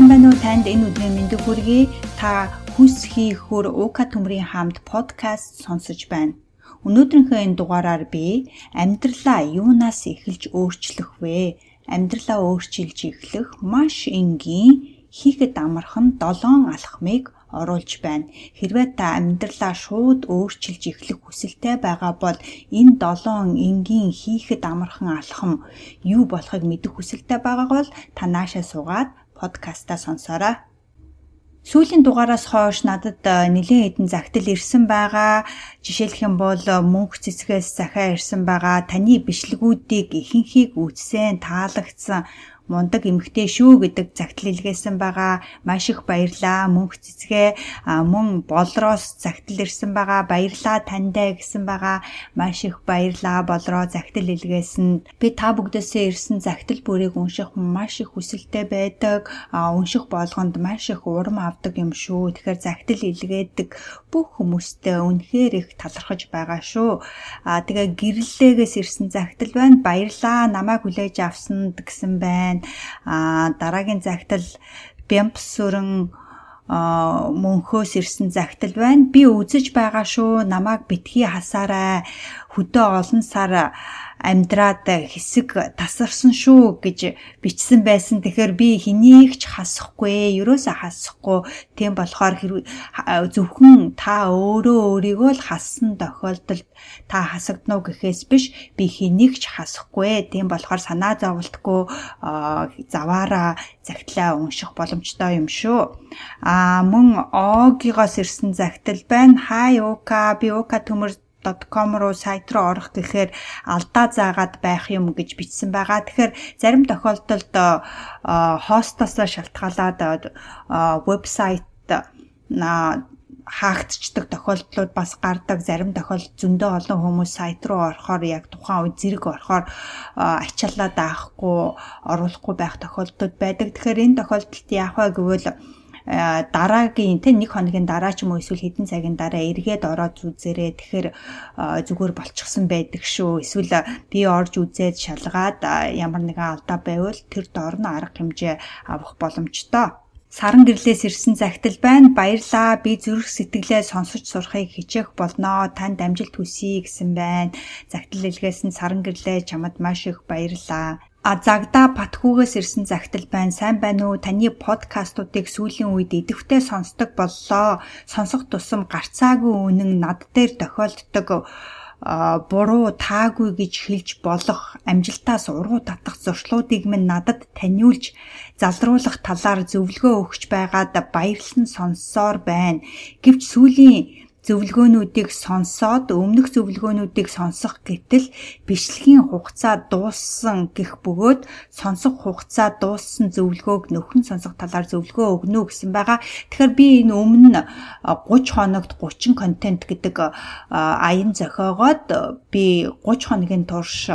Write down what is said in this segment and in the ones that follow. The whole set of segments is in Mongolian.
Сайн байна уу танд энэ өдрийн мэндийг хүргэе. Та хүс хийхүр уука төмрийн хамт подкаст сонсож байна. Өнөөдрийнхөө энэ дугаараар би амьдралаа юунаас эхэлж өөрчлөх вэ? Амьдралаа өөрчилж эхлэх маш энгийн хийхэд амархан 7 алхмыг оруулж байна. Хэрвээ та амьдралаа шууд өөрчилж эхлэх хүсэлтэй байгаа бол энэ 7 энгийн хийхэд амархан алхам юу болохыг мэдэх хүсэлтэй байгаа бол та наашаа суугаад подкастаа сонсоорой. Сүүлийн дугаараас хойш надад нэлээд хэдэн загтал ирсэн байгаа. Жишээлх юм бол мөнх цэцгээс захаа ирсэн байгаа. Таны бичлэгүүдийг ихэнхийг үзсэн, таалагдсан мундаг эмгтэй шүү гэдэг загтал илгээсэн байгаа. Маш их баярлаа. Мөнх цэцгээ мөн болроос загтал ирсэн байгаа. Баярлаа таньдаа гэсэн байгаа. Маш их баярлаа. Болроо загтал илгээсэн. Би та бүгдээсээ ирсэн загтал бүрийг унших маш их хүсэлтэй байдаг. Унших болгонд маш их урам авдаг юм шүү. Тэгэхээр загтал илгээдэг бүх хүмүүстээ үнэхээр их талархаж байгаа шүү. Аа тэгээ гэрлэлээс ирсэн загтал байна. Баярлаа. Намайг хүлээж авсанд гэсэн байна байна. А дараагийн загтал Бямпсүрэн мөнхөөс ирсэн загтал байна. Би үзэж байгаа шүү. Намайг битгий хасаарай. Хөдөө олон сар амьдраад хэсэг тасарсан шүү гэж бичсэн байсан. Тэгэхээр би хэнийг ч хасахгүй, ерөөсөө хасахгүй. Тийм болохоор зөвхөн та өөрөө өөрийгөө л хассан тохиолдолд та хасагднуу гэхээс биш би хэнийг ч хасахгүй. Тийм болохоор санаа зовлтгүй заваараа загтлаа унших боломжтой юм шүү. Аа мөн Огигоос ирсэн загтал байна. Хай Ука би Ука төмөр .com руу сайт руу орох гэхээр алдаа заагаад байх юм гэж бичсэн байгаа. Тэгэхээр зарим тохиолдолд хостосоо шалтгаалаад вебсайт хаагдчихдаг тохиолдлууд бас гардаг. Зарим тохиолдолд зөндөө олон хүмүүс сайт руу орохоор яг тухайн үед зэрэг орохоор ачаалаад авахгүй, оруулахгүй байх тохиолдлууд байдаг. Тэгэхээр энэ тохиолдолд яах вэ гэвэл Э, дараагийн тэ нэг хоногийн дараа ч юм уу эсвэл хэдэн цагийн дараа эргээд ороод үзээрэй. Тэгэхээр э, зүгээр болчихсон байдаг шүү. Эсвэл би орж үзээд шалгаад э, ямар нэгэн алдаа байвал тэр доорно арга хэмжээ авах боломжтой. Саран гэрлээс ирсэн загтал байна. Баярлаа. Би зүрх сэтгэлээ сонсож сурахыг хичээх болноо. Танд амжилт хүсье гэсэн байна. Загтал илгээс нь саран гэрлээ чамд маш их баярлаа. А загдаа Батхуугаас ирсэн загтал байна. Сайн байна уу? Таны подкастуудыг сүүлийн үед идэвхтэй сонсдог боллоо. Сонсох тусам гарцаагүй үнэн над дээр тохиолддог буруу таагүй гэж хэлж болох амжилтаас уруу татах зуршлуудыг минь надад таниулж залруулах талаар зөвлөгөө өгч байгаад баярлан сонссоор байна. Гэвч сүүлийн зөвлөгөөнүүдийг сонсоод өмнөх зөвлөгөөнүүдийг сонсох гэтэл бичлэгийн хугацаа дууссан гэх бөгөөд сонсох хугацаа дууссан зөвлөгөөг нөхөн сонсох талаар зөвлөгөө өгнө гэсэн байгаа. Тэгэхээр би энэ өмнө 30 хоногт 30 контент гэдэг аян зохиогоод би 30 хоногийн турш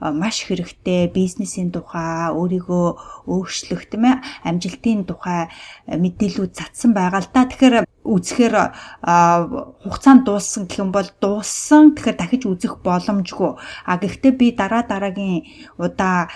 маш хэрэгтэй бизнесийн тухай өөрийгөө өөрчлөх тийм ээ амжилтын тухай мэдээлүүд цацсан байгаа л да. Тэгэхээр үзэхээр хугацаанд дууссан гэх юм бол дууссан тэгэхээр дахиж үзэх боломжгүй. А гэхдээ би дараа дараагийн удаа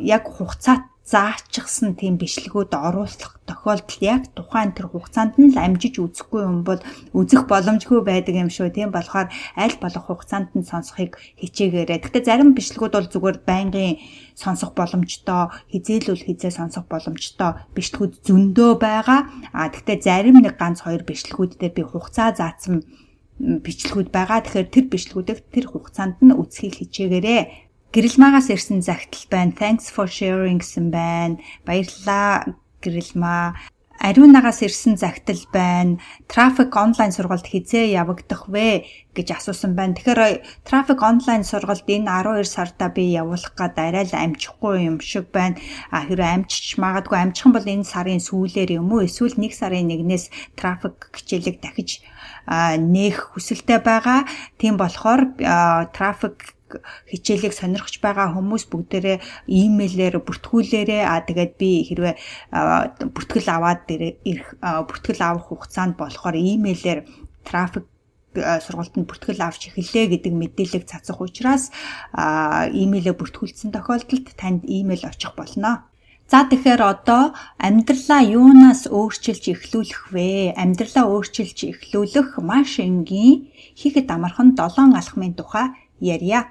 яг хугацаат заачихсан тийм бичлэгүүд оруулах тохиолдол яг тухайн тэр хугацаанд нь л амжиж үзэхгүй юм бол үзэх боломжгүй байдаг юм шүү. Тийм болохоор аль болох хугацаанд нь сонсохыг хичээгээрэй. Гэхдээ зарим бичлэгүүд бол зүгээр байнгын сонсох боломжтой, хизээлүүл хизээ сонсох боломжтой бичлэгүүд зөндөө байгаа. А гэхдээ зарим нэг ганц хоёр бичлэгүүд дээр би хугацаа заасан бичлэгүүд байгаа. Тэгэхээр тэр бичлэгүүдийг тэр хугацаанд нь үзхийг хичээгээрэй. Гэрэлмаагаас ирсэн загтал байна. Thanks for sharing гэсэн байна. Баярлалаа Гэрэлмаа. Ариунагаас ирсэн загтал байна. Трафик онлайн сургалт хизээ явагдах вэ гэж асуусан байна. Тэгэхээр трафик онлайн сургалт энэ 12 сарда би явуулах гад арай л амжихгүй юм шиг байна. А хэрэг амжиж магадгүй амжих бол энэ сарын сүүлээр юм уу? Эсвэл 1 сарын 1-ээс трафик хичээлэг дахиж нээх хүсэлтэй байгаа. Тийм болохоор трафик хичээлийг сонирхож байгаа хүмүүс бүгдээрээ имэйлээр бүртгүүлээрээ а тэгээд би хэрвээ бүртгэл аваад ирэх бүртгэл авах хугацаанд болохоор имэйлээр трафик сургалтанд бүртгэл авч эхэллээ гэдэг мэдээлэл цацах учраас имэйлээ бүртгүүлсэн тохиолдолд танд имэйл очих болно. За тэгэхээр одоо амьдралаа юунаас өөрчилж эхлүүлэх вэ? Амьдралаа өөрчилж эхлүүлэх маш энгийн хийхэд амархан 7 алхмын тухай ярья.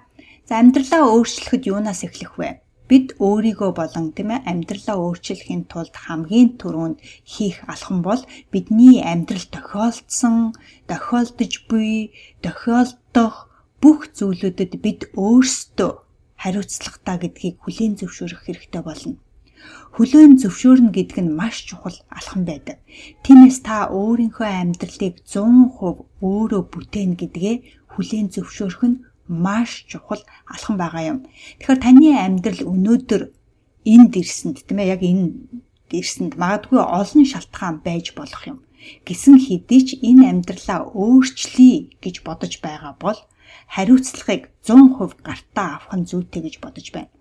Амьдралаа өөрчлөхөд юунаас эхлэх вэ? Бид өөрийгөө болон тийм ээ амьдралаа өөрчлөхийн тулд хамгийн түрүүнд хийх алхам бол бидний амьдрал тохиолдсон, тохиолдож буй, тохиолдох бүх зүйлүүдэд бид өөрсдөө хариуцлагатай гэдгийг хүлээн зөвшөөрөх хэрэгтэй болно Хүлээн зөвшөөрнө гэдэг нь маш чухал алхам байдаг. Тиймээс та өөрийнхөө амьдралыг 100% өөрөө бүтээнэ гэдгээ хүлээн зөвшөөрөх нь маш чухал алхам байгаа юм. Тэгэхээр таны амьдрал өнөөдөр энд ирсэнд тийм ээ яг энэ ирсэнд магадгүй олон шалтгаан байж болох юм. Гэсэн хэдий ч энэ амьдралаа өөрчлөе гэж бодож байгаа бол хариуцлагыг 100% гартаа авах нь зүйтэй гэж бодож байна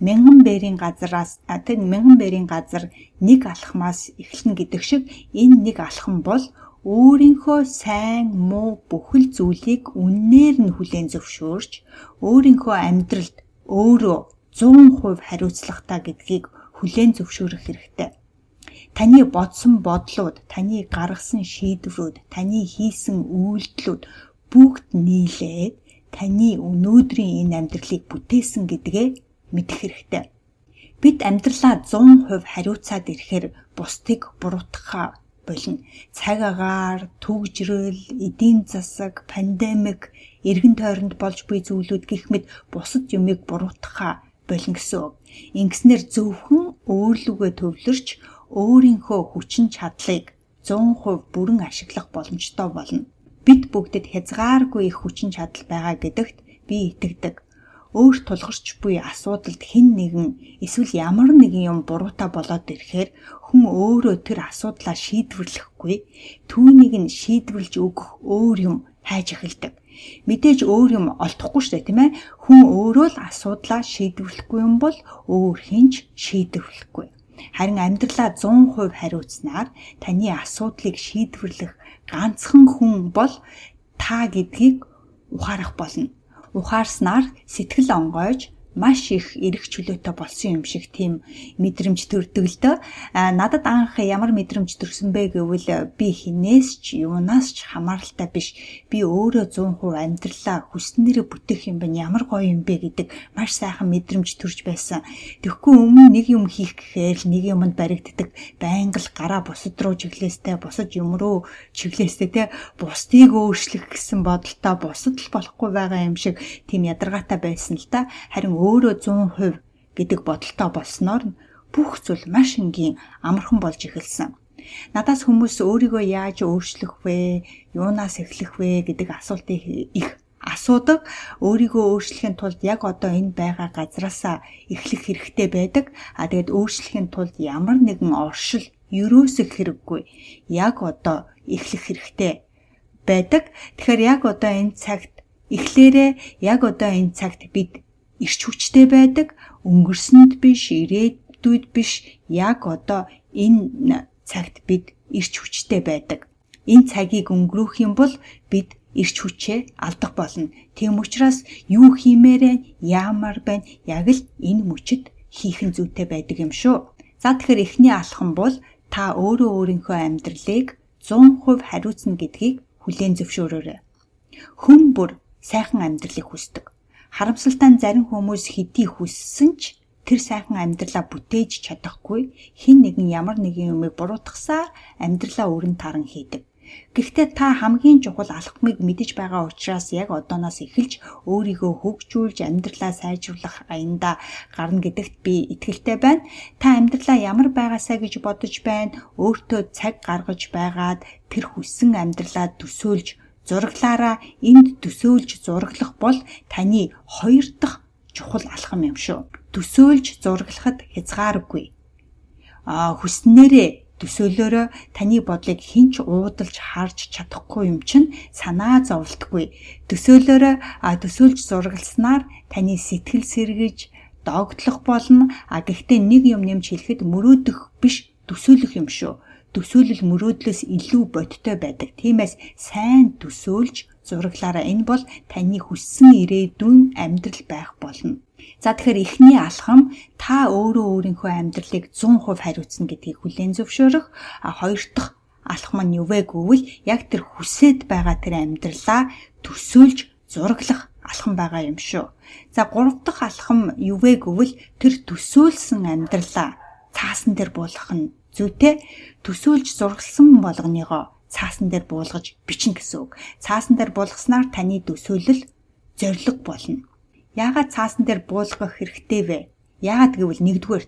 мянган бэрийн газараас тэр мянган бэрийн газар нэг алхмаас эхэлнэ гэдэг шиг энэ нэг алхам бол өөрийнхөө сайн муу бүхэл зүйлийг үннээр нь хүлээн зөвшөөрч өөрийнхөө амьдралд өөрөө 100% хариуцлагатай гэдгийг хүлээн зөвшөөрөх хэрэгтэй. Таны бодсон бодлууд, таны гаргасан шийдвэрүүд, таны хийсэн үйлдэлүүд бүгд нийлээд таны өнөөдрийн энэ амьдралыг бүтээсэн гэдгээ мэдэх хэрэгтэй. Бид амьдралаа 100% хариуцаад ирэхээр бусдыг буруутгахаа болно. Цаг агаар, түгжрэл, эдийн засаг, пандемик, эргэн тойронд болж буй зүйлүүд гэх мэт бусад юмыг буруутгахаа болно гэсэн. Ингэснээр зөвхөн өөрлөгөө төвлөрч өөрийнхөө хүчин чадлыг 100% бүрэн ашиглах боломжтой болно. Бид бүгдэд хязгааргүй их хүчин чадал байгаа гэдэгт би итгэдэг өөрт тулгарч буй асуудалд хэн нэгэн эсвэл ямар нэгэн юм буруутай болоод ирэхээр хүн өөрөө тэр асуудлаа шийдвэрлэхгүй түүнийг нь шийдвэрлж өгөх өөр юм хайж эхэлдэг. Мэдээж өөр юм олдохгүй шүү дээ тийм ээ. Хүн өөрөө л асуудлаа шийдвэрлэхгүй юм бол өөр хинч шийдвэрлэхгүй. Харин амьдралаа 100% хариуцнаар таны асуудлыг шийдвэрлэх ганцхан хүн бол та гэдгийг ухаарах болно ухаарснаар сэтгэл онгойж маш их эрэх чөлөөтэй болсон юм шиг тийм мэдрэмж төрдөг л дөө. А надад анх ямар мэдрэмж төрсөн бэ гэвэл би хинээс ч юунаас ч хамааралтай биш. Би өөрөө 100% амьдралаа хүснээрээ бүтээх юм байна. Ямар гоё юм бэ гэдэг маш сайхан мэдрэмж төрж байсан. Тэгэхгүй өмнө нэг юм хийх гэхээр нэг юмд баригддаг. Байнга л гараа бусад руу чиглээстэй, бусад юм руу чиглээстэй те бусдыг өөрчлөх гэсэн бодолтой бусад л болохгүй байгаа юм шиг тийм ядаргаатай байсан л да. Харин өөрөө 100% гэдэг бодолтой болсноор бүх зүйл маш энгийн амархан болж эхэлсэн. Надаас хүмүүс өөрийгөө яаж өөрчлөх вэ? Юунаас эхлэх вэ гэдэг асуултыг их асуудаг. Өөрийгөө өөрчлөхийн тулд яг одоо энэ байгаа газраасаа эхлэх хэрэгтэй байдаг. А тэгээд өөрчлөхийн тулд ямар нэгэн оршил ерөөсөх хэрэггүй. Яг одоо эхлэх хэрэгтэй байдаг. Тэгэхээр яг одоо энэ цагт эхлээрээ яг одоо энэ цагт бид ирч хүчтэй байдаг, өнгөрсөнд биш, ирээдүйд биш, яг одоо энэ цагт бид ирч хүчтэй байдаг. Энэ цагийг өнгөрөх юм бол бид ирч хүчээ алдах болно. Тийм учраас юу хиймээрээ яамаар байна яг л энэ мөчөд хийхэн зүйтэй байдаг юм шүү. За тэгэхээр эхний алхам бол та өөрөө өөрийнхөө амьдралыг 100% хариуцна гэдгийг хүлээн зөвшөөрөөрэй. Хүн бүр сайхан амьдралыг хүсдэг. Харамсалтай нь зарим хүмүүс хэдий хүссэн ч тэр сайхан амьдралаа бүтээж чадахгүй хин нэгэн ямар нэгэн юмыг буруутгасаар амьдралаа өрн таран хийдэг. Гэхдээ та хамгийн чухал алхмыг мэдэж байгаа учраас яг одооноос эхэлж өөрийгөө хөгжүүлж амьдралаа сайжруулах аянда гарна гэдэгт би итгэлтэй байна. Та амьдралаа ямар байгаасаа гэж бодож байна. Өөртөө цаг гаргаж байгаад тэр хүссэн амьдралаа төсөөлж зураглаараа энд төсөөлж зураглах бол таны хоёр дахь чухал алхам юм шүү. Төсөөлж зураглахад хязгааргүй. А хүснээрээ төсөөлөөрөө таны бодлыг хинч уудалж харж чадахгүй юм чинь санаа зовлтгүй. Төсөөлөөрөө төсөөлж зургалснаар таны сэтгэл сэргэж догтлох болно. А гэхдээ нэг юм нэмж хэлэхэд мөрөөдөх биш төсөөлөх юм шүү төсөөлөл мөрөөдлөөс илүү бодтой байдаг. Тиймээс сайн төсөөлж зураглаараа. Энэ бол таны хүссэн ирээдүйн амьдрал байх болно. За тэгэхээр эхний алхам та өөрөө өөрийнхөө амьдралыг 100% хариуцна гэдгийг хүлээн зөвшөөрөх. А хоёр дахь алхам нь юу вэ гэвэл яг тэр хүсээд байгаа тэр амьдралаа төсөөлж зураглах алхам байгаа юм шүү. За гурав дахь алхам юу вэ гэвэл тэр төсөөлсөн амьдралаа цаасан дээр буулгах нь зүйтэй төсөөлж зургалсан болгоныгоо цаасан дээр буулгаж бичнэ гэсэн үг. Цаасан дээр буулгаснаар таны төсөөлөл зориг болно. Яагаад цаасан дээр буулгах хэрэгтэй вэ? Яагаад гэвэл нэгдүгээр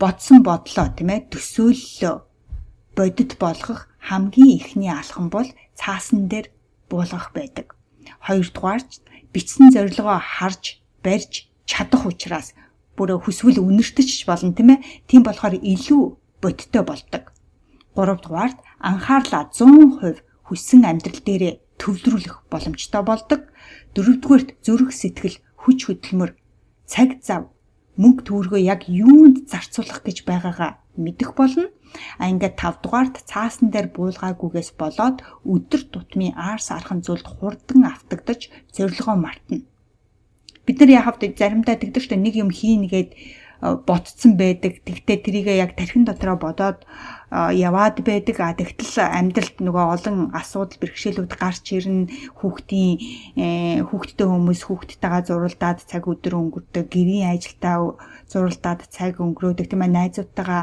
бодсон бодлоо тийм ээ төсөөллөө бодит болгох хамгийн ихний алхам бол цаасан дээр буулгах байдаг. Хоёрдугаарч бичсэн зорилгоо харж барьж чадах учраас бүрөө хүсвэл үнэртэж болно тийм ээ. Тийм болохоор илүү бодиттой болдог. Гуравдугаарт анхаарлаа 100% хүссэн амьдрал дээрээ төвлөрүүлэх боломжтой болдог. Дөрөвдүгээрт зүрх сэтгэл хүч хөдөлмөр цаг зав мөнгө төгрөгөө яг юунд зарцуулах гэж байгаагаа мэдэх болно. А ингээд 5 дугаарт цаасан дээр буулгаагүйгээс болоод өдөр тутмын аарс архан зүйлд хурдан автагдаж зорилгоо мартна. Бид нар яхавд заримдаа тэгдэг шүү дээ нэг юм хийнгээд ботцсон байдаг. Тэгтээ тэрийгээ яг тархин дотроо бодоод яваад байдаг. А тэгтэл амьдралд нөгөө олон асуудал бэрхшээлүүд гарч ирнэ. Хүүхдийн э, хүүхдтэй хүмүүс хүүхдтэйгээ зуралдаад цаг өдөр өнгөрдөг. Гэрийн ажилдаа зуралдаад цаг өнгөрөөдөг. Тийм ээ найзуудтайгаа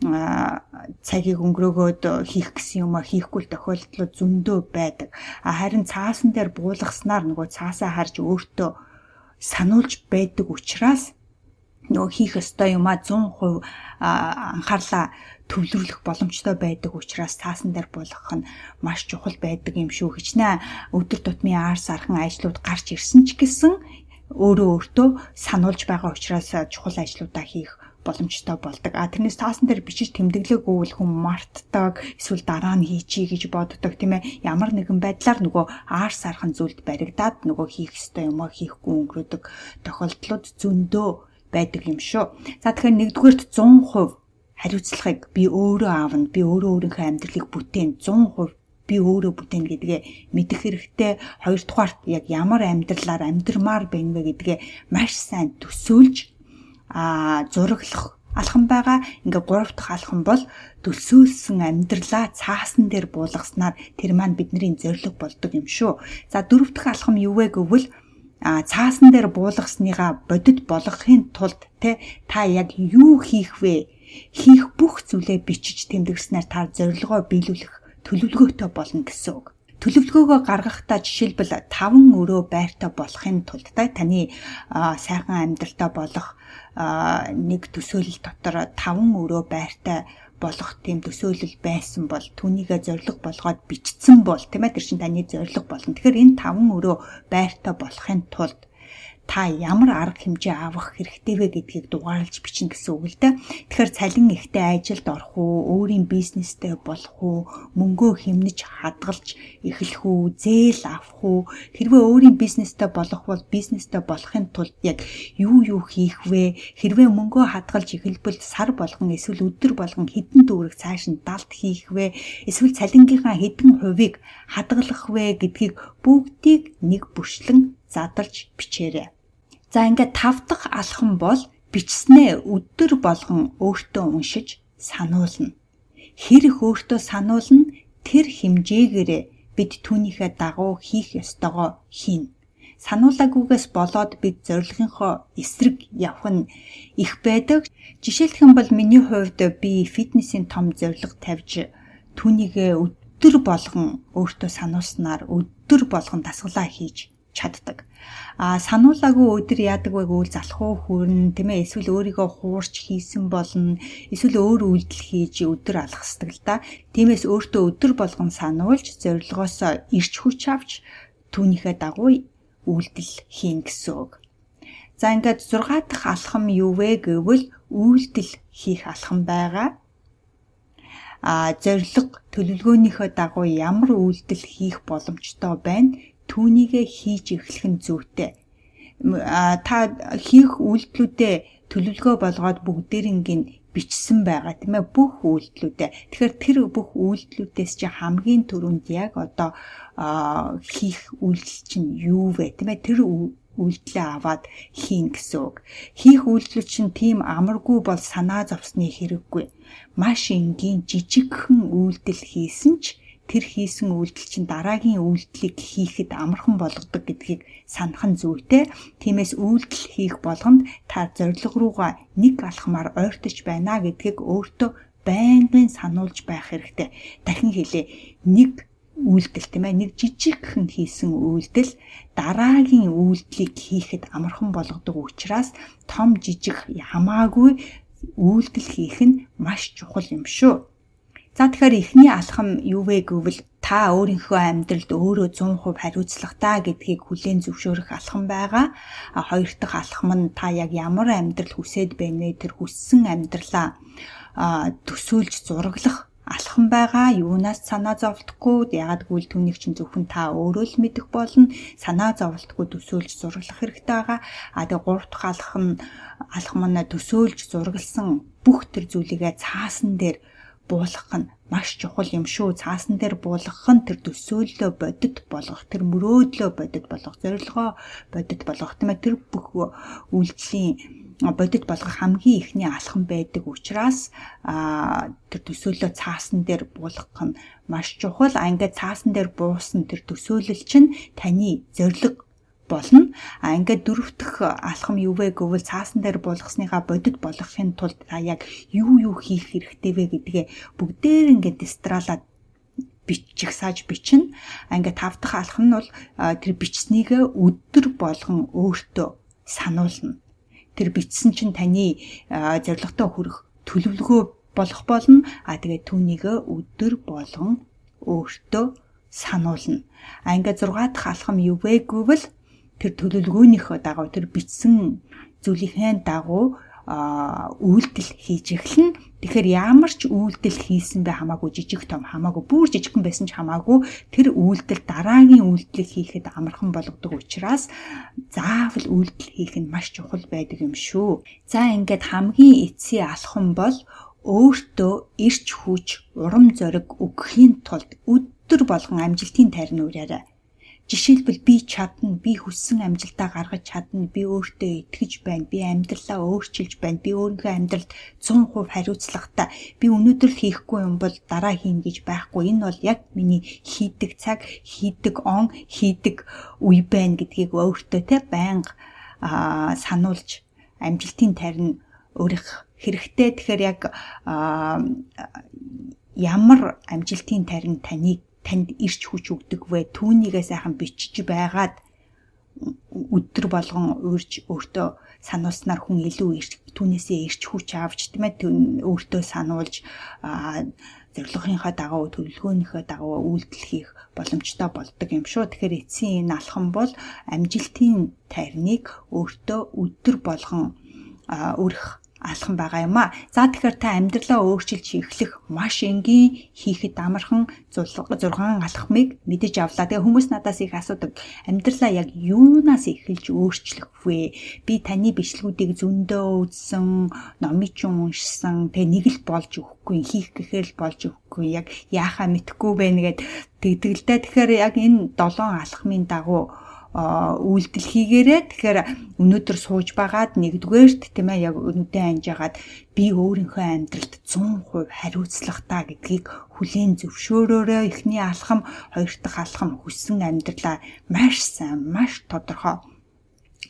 цагийг өнгөрөөгөөд хийх гэсэн юм а хийхгүй тохиолдлууд зөндөө байдаг. А харин цаасан дээр буулгаснаар нөгөө цаасаа харж өөртөө сануулж байдаг учраас нөгөө хийх ёстой юмаа 100% анхаарлаа төвлөрүүлэх боломжтой байдаг учраас цаасан дээр буулгах нь маш чухал байдаг юм шүү. Хичнээн өдөр тутмын аарс архан ажлууд гарч ирсэн ч гэсэн өөрөө өөртөө сануулж байгаа учраас чухал ажлуудаа хийх боломжтой болдог. А тэрнээс таасан дээр бичиж тэмдэглээг өгвөл хүн мартдаг, эсвэл дараа нь хийчий гэж боддог тийм ээ. Ямар нэгэн байдлаар нөгөө аар сархан зүйлд баригдаад нөгөө хийх ёстой юм а хийхгүй өнгөрөдөг тохиолдлууд зөндөө байдаг юм шүү. За тэгэхээр нэгдүгээрт 100% хариуцлагыг би өөрөө аавна. Би өөрөө өөрийнхөө амьдралыг бүтээн 100% би өөрөө бүтээн гэдгээ мэдэх хэрэгтэй. Хоёрдугаарт яг ямар амьдралаар амьдрмаар байна вэ гэдгээ маш сайн төсөөлж а зураглах алхам байгаа. Ингээ гурав дахь алхам бол төсөөлсөн амьдралаа цаасан дээр буулгаснаар тэр маань бидний зориг болдог юм шүү. За дөрөв дэх алхам юу вэ гэвэл а цаасан дээр буулгасныгаа бодит болгохын тулд те та яг юу хийх вэ? Хийх бүх зүйлээ бичиж тэмдэглэснээр та зорилгоо биелүүлэх төлөвлөгөөтэй болно гэсэн үг. Төлөвлөгөөгөө гаргахдаа жишээлбэл таван өрөө байртай болохын тулд та таны сайхан амьдралтай болох нэг төсөөлөл дотор таван өрөө байртай болох тийм төсөөлөл байсан бол түүнийгээ зориг болгоод бичсэн бол тийм ээ тэр чин таны зориг болно. Тэгэхээр энэ таван өрөө байртай болохын тулд та ямар арга хэмжээ авах хэрэгтэй вэ гэдгийг дугаарлаж бичнэ гэсэн үг л дээ. Тэгэхээр цалин ихтэй ажилд орох уу, өөрийн бизнестэй болох уу, мөнгөө хэмнэж хадгалж эхлэх үү, зээл авах уу, хэрвээ өөрийн бизнестэй болох бол бизнестэй болохын тулд яг юу юу хийх вэ? Хэрвээ мөнгөө хадгалж эхэлбэл сар болгон эсвэл өдөр болгон хэдэн төгрөг цааш нь далд хийх вэ? Эсвэл цалингийнхаа хэдэн хувийг хадгалах вэ гэдгийг бүгдийг нэг бүрчлэн задарч бичээрэй. За ингээд тав дахь алхам бол бичснээ өдөр болгон өөртөө уншиж сануулна. Хэрэг өөртөө сануулна тэр хэмжээгээрээ бид түүнийхээ дагуу хийх ёстойгоо хийнэ. Сануулаагүйгээс болоод бид зорилгынхоо эсрэг явах нь их байдаг. Жишээлх юм бол миний хувьд би фитнесийн том зорилго тавьж түүнийгээ өдөр болгон өөртөө сануулснаар өдөр болгон дасгалаа хийж чаддаг. А сануулаагүй өдөр яадаг вэ гэвэл залхуу хүрн тийм ээ эсвэл өөрийгөө хуурч хийсэн болно. Эсвэл өөр үйлдэл хийж өдөр алхасдаг л да. Тиймээс өөртөө өдөр болгон сануулж зорилгоосоо ирч хүч авч түүнийхээ дагуу үйлдэл хийн гэсэн үг. За ингээд 6 дахь алхам юу вэ гэвэл үйлдэл хийх алхам байгаа. А зориг төлөвлөгөөнийхөө дагуу ямар үйлдэл хийх боломжтой байна түүнийгээ хийж эхлэх нь зүйтэй. Та хийх үйлдэлүүдээ төлөвлөгөө болгоод бүгдээрингийн бичсэн байгаа тийм ээ бүх үйлдэлүүдээ. Тэгэхээр тэр бүх үйлдэлүүдээс чи хамгийн түрүүнд яг одоо хийх үйлдэл чинь юу вэ тийм ээ тэр үйлдэлээ аваад хийн гэсэн үг. Хийх үйлдэл чинь тийм амаргүй бол санаа зовсны хэрэггүй. Маш энгийн жижигхэн үйлдэл хийсэн ч тэр хийсэн үйлдэл чинь дараагийн үйлдэлийг хийхэд амархан болгодог гэдгийг санах нь зүйтэй. Тиймээс үйлдэл хийх болгонд та зориг руугаа нэг алхмаар ойртож байна гэдгийг өөртөө байнгын сануулж байх хэрэгтэй. Дахин хэлээ. Нэг үйлдэл тийм ээ нэг жижигхэн хийсэн үйлдэл дараагийн үйлдлийг хийхэд амархан болгодог учраас том жижиг хамаагүй үйлдэл хийх нь маш чухал юм шүү. За тэгэхээр эхний алхам юу вэ гэвэл та өөрийнхөө амьдралд өөрөө 100% хариуцлагатай гэдгийг хүлээн зөвшөөрөх алхам байгаа. А хоёр дахь алхам нь та яг ямар амьдрал хүсээд байна вэ? Тэр хүссэн амьдралаа төсөөлж зураглах алхам байгаа. Юунаас санаа зовлтгүй. Ягаад гэвэл түүнийг чинь зөвхөн та өөрөө л мэдэх болно. Санаа зовлтгүй төсөөлж зураглах хэрэгтэй байгаа. А тэгээ гурав дахь алхам алхам нь төсөөлж зургалсан бүх төр зүйлийгээ цаасан дээр буулгах нь маш чухал юм шүү. Цаасан дээр буулгах нь тэр төсөөллөө бодит болгох, тэр мөрөөдлөө бодит болгох, зорилгоо бодит болгох ээ тэр бүх үйлдэлийн бодит болгох хамгийн ихний алхам байдаг учраас тэр төсөөллөө цаасан дээр буулгах нь маш чухал. А ингээд цаасан дээр буусан тэр төсөөлөл чинь таны зорилго болно. А ингээд дөрөв дэх алхам юу вэ гэвэл цаасан дээр болгосныхаа бодит болгохын тулд та яг юу юу хийх хэрэгтэй вэ гэдгээ бүгдээр ингээд дистралаад бичих сааж бичнэ. А ингээд тав дахь алхам нь бол тэр бичснийг өдөр болгон өөртөө сануулна. Тэр бичсэн чинь таны зорилготой хүрэх төлөвлөгөө болох болно. А тэгээд түүнийг өдөр болгон өөртөө сануулна. А ингээд 6 дахь алхам юу вэ гэвэл тэр төлөвлөгөөнийхөө дагуу тэр бичсэн зүйлийнхээ дагуу үйлдэл хийж эхлэн тэгэхээр ямар ч үйлдэл хийсэн бэ хамаагүй жижиг том хамаагүй бүр жижигхэн байсан ч хамаагүй тэр үйлдэл дараагийн үйлдэлийг хийхэд амархан болгодог учраас заавал үйлдэл хийх нь маш чухал байдаг юм шүү. За ингээд хамгийн эцсийн алхам бол өөртөө ирч хүч урам зориг өгөхийн тулд өдөр болгон амжилтын тайрны үрээрээ Жишээлбэл би чадна, би хүссэн амжилтаа гаргаж чадна, би өөртөө итгэж байна, би амьдралаа өөрчилж байна, би өөрийнхөө амьдралд 100% хариуцлагатай. Би өнөөдөр хийхгүй юм бол дараа хийн гэж байхгүй. Энэ бол яг миний хийдэг цаг, хийдэг он, хийдэг үе байна гэдгийг өөртөө те байнга сануулж амжилтын тарин өөрөх хэрэгтэй. Тэгэхээр яг ямар амжилтын тарин таныг танд ирч хүч өгдөг вэ? Түүнийгээ сайхан бичиж байгаад өдөр болгон уурж өөртөө сануулснаар хүн илүү ирч түүнээсээ ирч хүч авч тийм ээ өөртөө сануулж зорилгынхаа дагуу төлөвлөгөөнийхөө дагуу үйлдэл хийх боломжтой болдог юм шүү. Тэгэхээр эцсийн энэ алхам бол амжилтын тайрныг өөртөө өдөр болгон өрх алхам байгаа юм а. За тэгэхээр та амьдралаа өөрчилж эхлэх маш энгийн хийхэд амархан 6 алхмыг мэдэж авлаа. Тэгээ хүмүүс надаас их асуудаг. Амьдралаа яг юунаас эхэлж өөрчлөх вэ? Би таны бичлэгүүдийг зөндөө үзсэн, номыг ч уншсан. Тэгээ нэг л болж өгөхгүй, хийх гэхээр л болж өгөхгүй. Яг яахаа мэдэхгүй байна гэд тэгдэлтэй. Тэгэхээр яг энэ 7 алхмын дагуу үйлдэл хийгээрээ тэгэхээр өнөөдөр сууж байгаад нэгдүгээрт тийм ээ яг өнөдөө анжаагаад би өөрийнхөө амьдралд 100% хариуцлагатай гэдгийг хүлээн зөвшөөрөөрэй. Эхний алхам, хоёр дахь алхам хүссэн амьдралаа маш сайн, маш тодорхой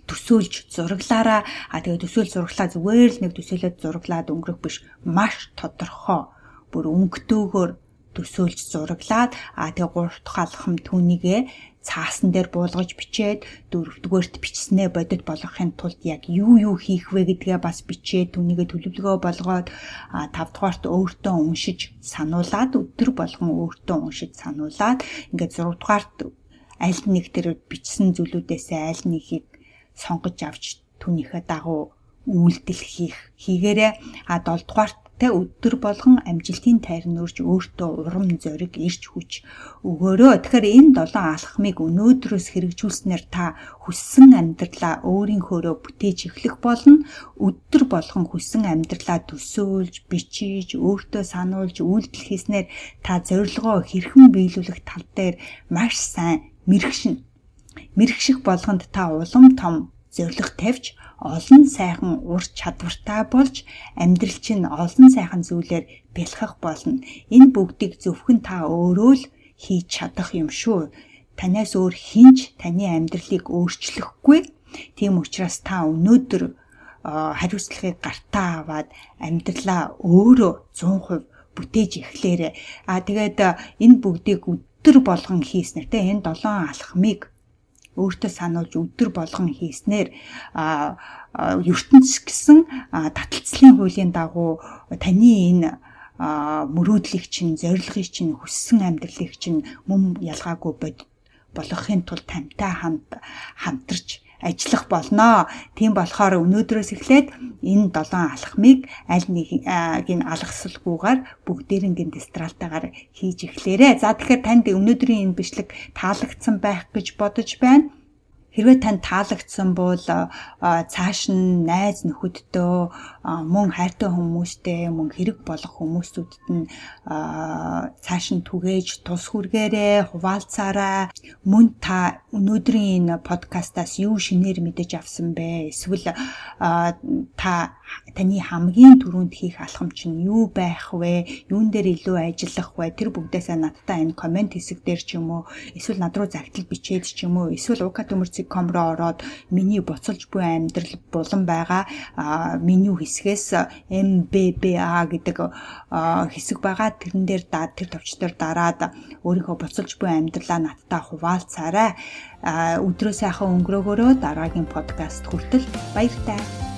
төсөөлж зураглаараа а тэгээ төсөөл зураглаа зүгээр л нэг төсөөлөд зураглаад өнгөрөх биш маш тодорхой бүр өнгөтэйгөр төсөөлж зураглаад а тэгээ гурав дахь алхам түүнийгээ цаасан дээр буулгаж бичээд дөрөвдүгээрт бичснээ бодит болгохын тулд яг юу юу хийх вэ гэдгээ бас бичээд түүнийгээ төлөвлөгөө болгоод тавдугаарт өөртөө уншиж сануулад өдөр болгон өөртөө уншиж сануулад ингээд зургадугаарт аль нэг тэр бичсэн зүйлүүдээс аль нэгийг сонгож авч түүнийхээ дагуу үйлдэл хийх хийгээрээ а 7 дугаарт те өдөр болгон амжилтын тайрн өрж өөртөө урам зориг ирж хүч өгөөрөө. Тэгэхээр энэ долоон алхмыг өнөөдрөөс хэрэгжүүлснээр та хүссэн амьдралаа өөрийнхөөрөө бүтээж эхлэх болно. Өдөр болгон хүссэн амьдралаа төсөөлж, бичиж, өөртөө сануулж, үйлдэл хийснээр та зорилгоо хэрхэн биелүүлэх тал дээр маш сайн мэрэгшин. Мэрэгших болгонд та улам том зориг тавьж олон сайхан ур чадвартай болж амьдрал чинь олон сайхан зүйлээр бэлхэх болно. Энэ бүгдийг зөвхөн та өөрөө л хийж чадах юм шүү. Танаас өөр хинч таны амьдралыг өөрчлөхгүй. Тийм учраас та өнөөдөр хариуцлагыг гартаа аваад амьдралаа өөрөө 100% бүтээж эхлээрэй. А тэгээд энэ бүгдийг өдөр болгон хийснээр те энэ долоон алхмыг өөртөө сануулж өдөр болгон хийснээр ертөнц гэсэн таталцлын хуулийн дагуу таны энэ мөрөөдлийг чинь зорилгыг чинь хүссэн амьдралыг чинь мөн ялгаагүй бод болгохын тулд тантай хамт хамтарч ажиллах болно. Тийм болохоор өнөөдрөөс эхлээд энэ долоон алхмыг аль нэгийг алгасалгүйгээр бүгдээрингийн дистралтаагаар хийж эхлээрэй. За тэгэхээр танд өнөөдрийн энэ бичлэг таалагдсан байх гэж бодож байна. Хэрвээ танд таалагдсан бол цааш нь найз нөхөддөө мөн хайртай хүмүүстэй мөн хэрэг болох хүмүүсүүдэд нь цааш нь түгээж тус хүргээрээ хуваалцаарай. Мөн та өнөөдрийн энэ подкастаас юу шинээр мэдэж авсан бэ? Эсвэл та таны хамгийн түрүүнд хийх алхам чинь юу байх вэ? Юун дээр илүү ажиллах вэ? Тэр бүгдээсээ надтай энэ комент хэсэг дээр ч юм уу эсвэл над руу загтал бичээд ч юм уу эсвэл ukatumurcig.com руу ороод миний буцалж буй амьдрал булан байгаа меню хэсгээс MBBA гэдэг хэсэг байгаа. Тэрэн дээр тэр товч дээр дараад өөрийнхөө буцалж буй амьдралаа надтай хуваалцаарай. өдрөө сайхан өнгөрөөгөөрөө дараагийн подкаст хүртэл баяртай.